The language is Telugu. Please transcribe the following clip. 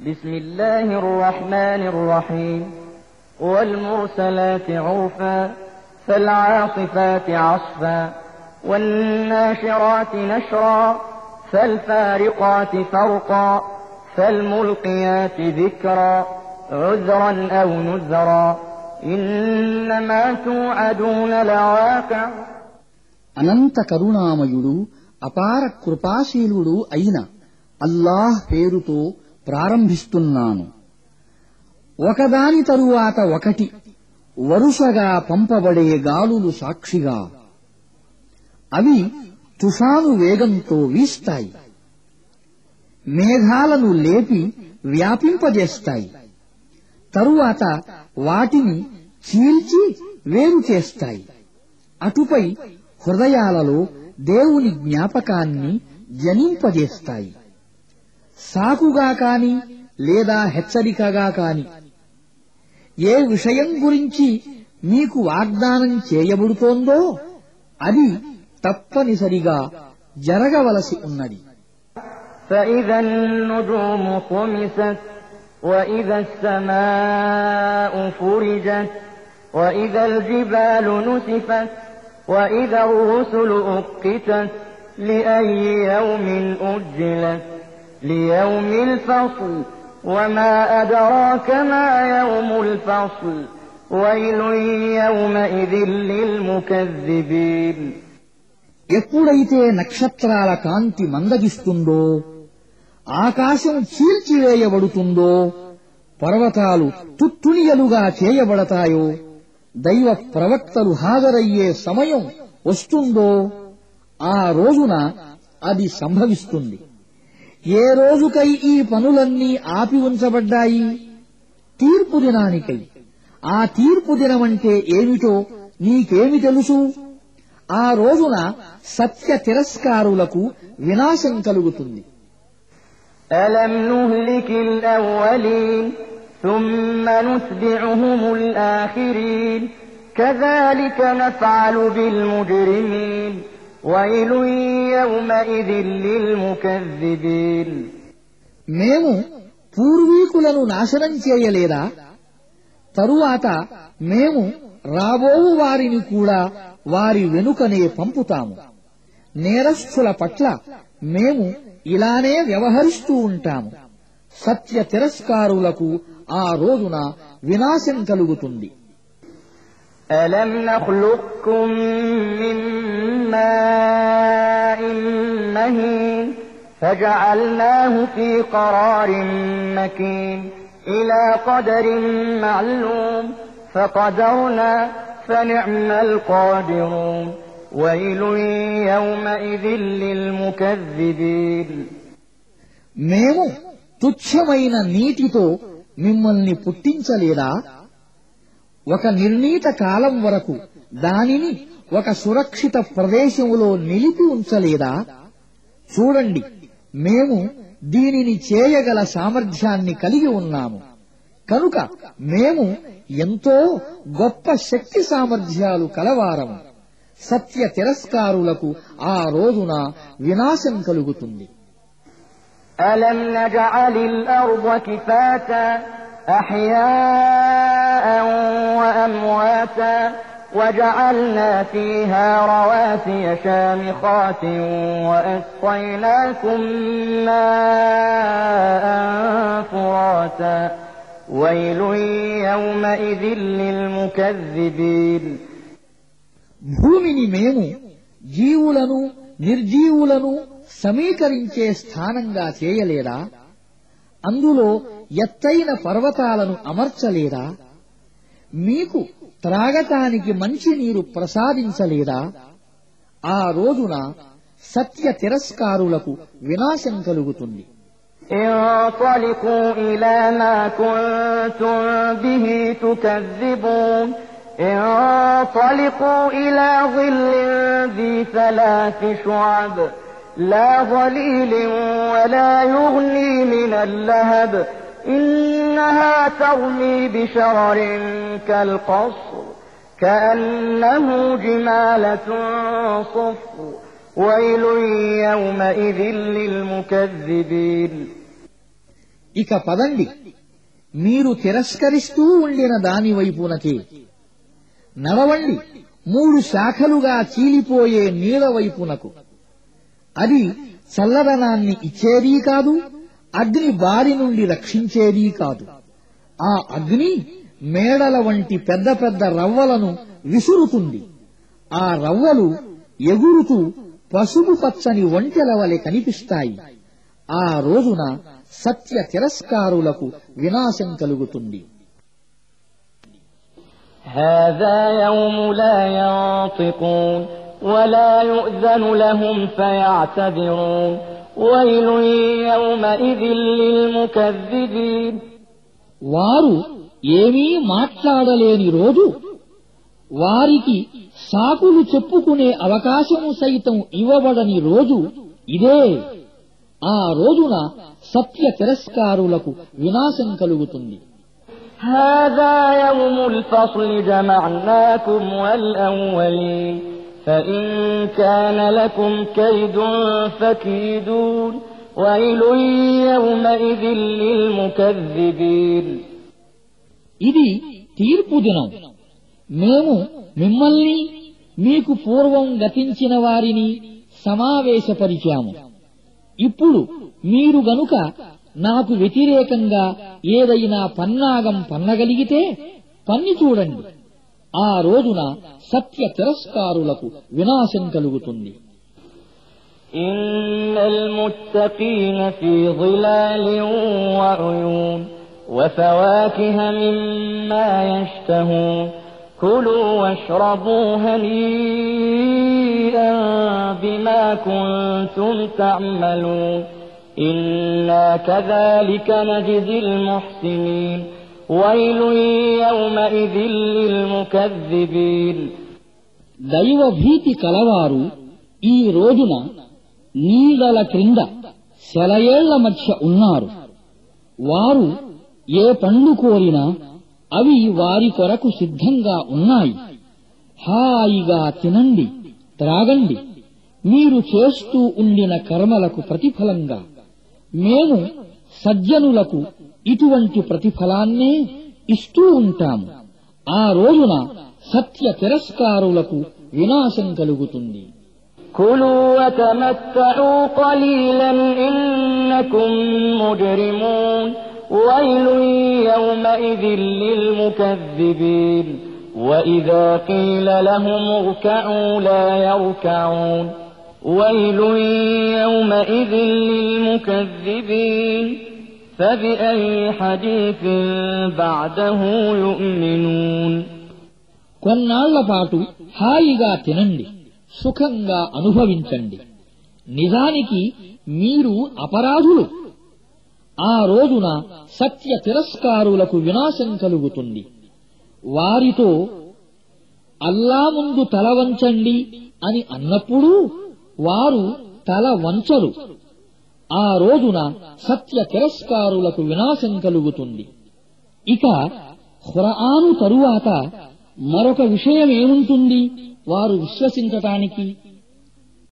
بسم الله الرحمن الرحيم والمرسلات عرفا فالعاصفات عصفا والناشرات نشرا فالفارقات فرقا فالملقيات ذكرا عذرا أو نذرا إنما توعدون لواقع అనంత కరుణామయుడు అపార కృపాశీలుడు అయిన అల్లాహ్ పేరుతో ప్రారంభిస్తున్నాను. ఒకదాని తరువాత ఒకటి వరుసగా పంపబడే గాలులు సాక్షిగా. అవి తుఫాను వేగంతో వీస్తాయి. మేఘాలను లేపి వ్యాపింపజేస్తాయి. తరువాత వాటిని చీల్చి వేరు చేస్తాయి. అటుపై హృదయాలలో దేవుని జ్ఞాపకాన్ని జనింపజేస్తాయి. సాకుగా కాని లేదా హెచ్చరికగా కాని ఏ విషయం గురించి మీకు వాగ్దానం చేయబడుతోందో అది తప్పనిసరిగా జరగవలసి ఉన్నది فإذا النجوم طمست وإذا السماء فرجت وإذا الجبال نسفت وإذا الرسل أقتت لأي يوم أجلت ليوم الفصل وما أدراك ما يوم الفصل ويل يومئذ للمكذبين ఎప్పుడైతే నక్షత్రాల కాంతి మందగిస్తుందో ఆకాశం చీల్చివేయబడుతుందో పర్వతాలు తుత్తునియలుగా చేయబడతాయో దైవ ప్రవక్తలు హాజరయ్యే సమయం వస్తుందో ఆ రోజున అది సంభవిస్తుంది ఏ రోజుకై ఈ పనులన్నీ ఆపి ఉంచబడ్డాయి తీర్పు దినానికై ఆ తీర్పు దినమంటే ఏమిటో నీకేమి తెలుసు ఆ రోజున సత్య తిరస్కారులకు వినాశం కలుగుతుంది ألم نهلك الأولين ثم نتبعهم الآخرين كذلك نفعل بالمجرمين వైలు మేము పూర్వీకులను నాశనం చేయలేదా? తరువాత మేము రాబోవు వారిని కూడా వారి వెనుకనే పంపుతాము. నేరస్థుల పట్ల మేము ఇలానే వ్యవహరిస్తూ ఉంటాము. సత్య తిరస్కారులకు ఆ రోజున వినాశం కలుగుతుంది. ألم نخلقكم من ماء مهين فجعلناه في قرار مكين إلى قدر معلوم فقدرنا فنعم القادرون ويل يومئذ للمكذبين మేము తుచ్చమైన నీటితో మిమ్మల్ని పుట్టించలేదా ఒక నిర్ణీత కాలం వరకు దానిని ఒక సురక్షిత ప్రదేశంలో నిలిపి ఉంచలేదా చూడండి మేము దీనిని చేయగల సామర్థ్యాన్ని కలిగి ఉన్నాము కనుక మేము ఎంతో గొప్ప శక్తి సామర్థ్యాలు కలవారము సత్య తిరస్కారులకు ఆ రోజున వినాశం కలుగుతుంది ألم نجعل الأرض كفاتا أحياء وأمواتا وجعلنا فيها رواسي شامخات وأسقيناكم ماء فراتا ويل يومئذ للمكذبين భూమిని మేము జీవులను నిర్జీవులను సమీకరించే స్థానంగా చేయలేదా అందులో ఎత్తైన పర్వతాలను అమర్చలేదా మీకు త్రాగటానికి మంచినీరు ప్రసాదించలేదా ఆ రోజున సత్య తిరస్కారులకు వినాశం కలుగుతుంది انطلقوا إلى ما كنتم به تكذبون انطلقوا إلى ظل ذي ثلاث شعب لا ظليل ولا يغني من اللهب إنها ترمي بشرر كالقصر كأنه جمالة صفر ويل يومئذ للمكذبين ఇక పదండి మీరు తిరస్కరిస్తూ ఉండిన దాని వైపునకే నడవండి మూడు శాఖలుగా చీలిపోయే నీడ వైపునకు అది చల్లదనాన్ని ఇచ్చేదీ కాదు అగ్ని బారి నుండి రక్షించేదీ కాదు ఆ అగ్ని మేడల వంటి పెద్ద పెద్ద రవ్వలను విసురుతుంది ఆ రవ్వలు ఎగురుతూ పసుపు పచ్చని ఒంటెల వలె కనిపిస్తాయి ఆ రోజున సత్య తిరస్కారులకు వినాశం కలుగుతుంది هذا يوم لا ينطقون ولا يؤذن لهم فيعتذرون ويل يومئذ للمكذبين వారు ఏమీ మాట్లాడలేని రోజు వారికి సాకులు చెప్పుకునే అవకాశము సైతం ఇవ్వబడని రోజు ఇదే ఆ రోజున సత్య తిరస్కారులకు వినాశం కలుగుతుంది هذا يوم الفصل جمعناكم والأولين فإن كان لكم كيد فكيدون ويل يومئذ للمكذبين ఇది తీర్పు దినం మేము మిమ్మల్ని మీకు పూర్వం గతించిన వారిని సమావేశపరిచాము ఇప్పుడు మీరు గనుక నాకు వ్యతిరేకంగా ఏదైనా పన్నాగం పన్నగలిగితే పన్ని చూడండి ఆ రోజున సత్య తిరస్కారులకు వినాశం కలుగుతుంది إن المتقين في ظلال وعيون وفواكه مما يشتهون كلوا واشربوا هنيئا بما كنتم تعملون إنا كذلك نجزي المحسنين ويل يومئذ للمكذبين దైవ భీతి కలవారు ఈ రోజున నీడల క్రింద శలయేళ్ళ మధ్య ఉన్నారు. వారు ఏ పండ్లు కోరినా అవి వారి కొరకు సిద్ధంగా ఉన్నాయి. హాయిగా తినండి త్రాగండి. మీరు చేస్తూ ఉండిన కర్మలకు ప్రతిఫలంగా. మేము సజ్జనులకు ఇటువంటి ప్రతిఫలాన్నే ఇస్తూ ఉంటాము ఆ రోజున సత్య తిరస్కారులకు వినాశం కలుగుతుంది كلوا وتمتعوا قليلا إنكم مجرمون ويل يومئذ للمكذبين وإذا قيل لهم اركعوا لا يركعون ويل يومئذ للمكذبين కొన్నాళ్ళ పాటు హాయిగా తినండి సుఖంగా అనుభవించండి. నిజానికి మీరు అపరాధులు. ఆ రోజున సత్య తిరస్కారులకు వినాశం కలుగుతుంది. వారితో అల్లా ముందు తల వంచండి అని అన్నప్పుడు వారు తల వంచరు. ఆ రోజున సత్య తిరస్కారులకు వినాశం కలుగుతుంది. ఇక ఖురాను తరువాత మరొక విషయమేముంటుంది? వారు విశ్వసించటానికి